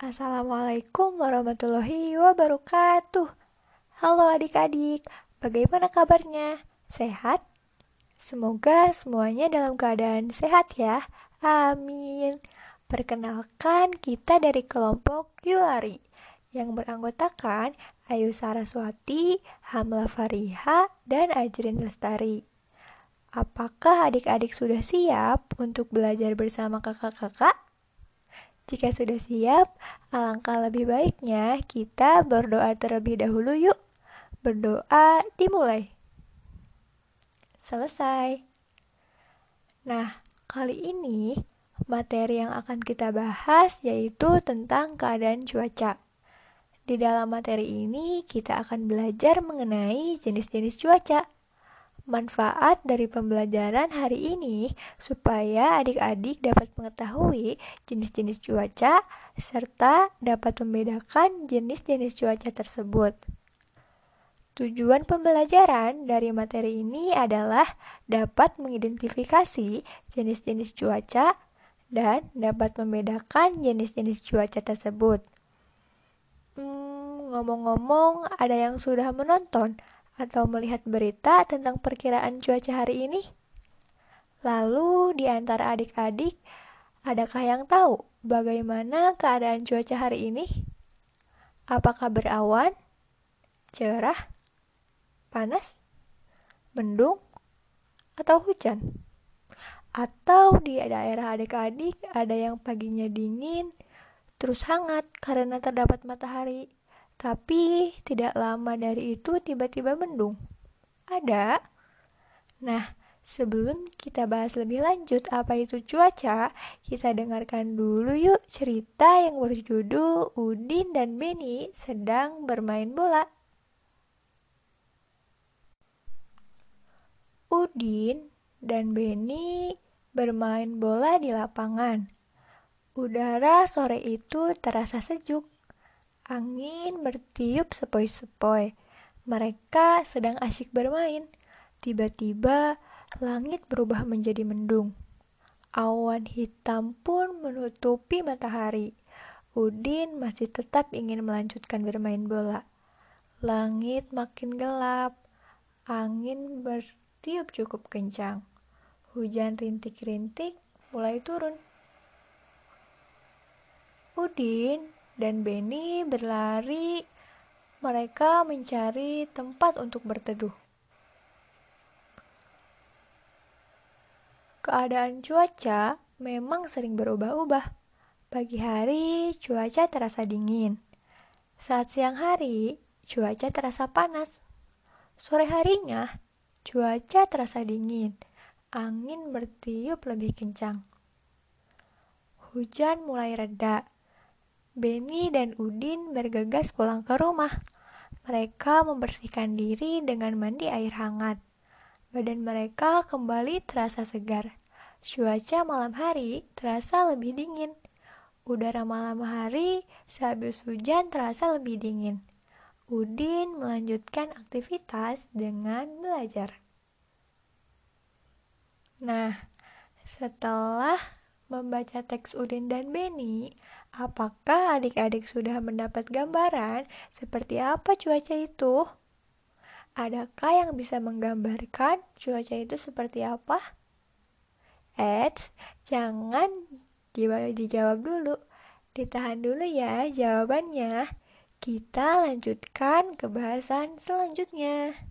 Assalamualaikum warahmatullahi wabarakatuh. Halo adik-adik, bagaimana kabarnya? Sehat? Semoga semuanya dalam keadaan sehat ya. Amin. Perkenalkan, kita dari kelompok Yulari yang beranggotakan Ayu Saraswati, Hamla Fariha, dan Ajrin Lestari. Apakah adik-adik sudah siap untuk belajar bersama kakak-kakak? Jika sudah siap, alangkah lebih baiknya kita berdoa terlebih dahulu yuk. Berdoa dimulai. Selesai. Nah, kali ini materi yang akan kita bahas yaitu tentang keadaan cuaca. Di dalam materi ini, kita akan belajar mengenai jenis-jenis cuaca manfaat dari pembelajaran hari ini supaya adik-adik dapat mengetahui jenis-jenis cuaca serta dapat membedakan jenis-jenis cuaca tersebut. Tujuan pembelajaran dari materi ini adalah dapat mengidentifikasi jenis-jenis cuaca dan dapat membedakan jenis-jenis cuaca tersebut. Hmm, ngomong-ngomong, ada yang sudah menonton atau melihat berita tentang perkiraan cuaca hari ini? Lalu, di antara adik-adik, adakah yang tahu bagaimana keadaan cuaca hari ini? Apakah berawan, cerah, panas, mendung, atau hujan? Atau di daerah adik-adik ada yang paginya dingin, terus hangat karena terdapat matahari tapi tidak lama dari itu tiba-tiba mendung. Ada? Nah, sebelum kita bahas lebih lanjut apa itu cuaca, kita dengarkan dulu yuk cerita yang berjudul Udin dan Beni sedang bermain bola. Udin dan Beni bermain bola di lapangan. Udara sore itu terasa sejuk Angin bertiup sepoi-sepoi. Mereka sedang asyik bermain. Tiba-tiba langit berubah menjadi mendung. Awan hitam pun menutupi matahari. Udin masih tetap ingin melanjutkan bermain bola. Langit makin gelap. Angin bertiup cukup kencang. Hujan rintik-rintik mulai turun. Udin dan Benny berlari. Mereka mencari tempat untuk berteduh. Keadaan cuaca memang sering berubah-ubah. Pagi hari cuaca terasa dingin. Saat siang hari cuaca terasa panas. Sore harinya cuaca terasa dingin. Angin bertiup lebih kencang. Hujan mulai reda Benny dan Udin bergegas pulang ke rumah. Mereka membersihkan diri dengan mandi air hangat. Badan mereka kembali terasa segar. Cuaca malam hari terasa lebih dingin. Udara malam hari sehabis hujan terasa lebih dingin. Udin melanjutkan aktivitas dengan belajar. Nah, setelah membaca teks Udin dan Beni, Apakah adik-adik sudah mendapat gambaran seperti apa cuaca itu? Adakah yang bisa menggambarkan cuaca itu seperti apa? Eits, jangan dijawab dulu. Ditahan dulu ya jawabannya. Kita lanjutkan ke bahasan selanjutnya.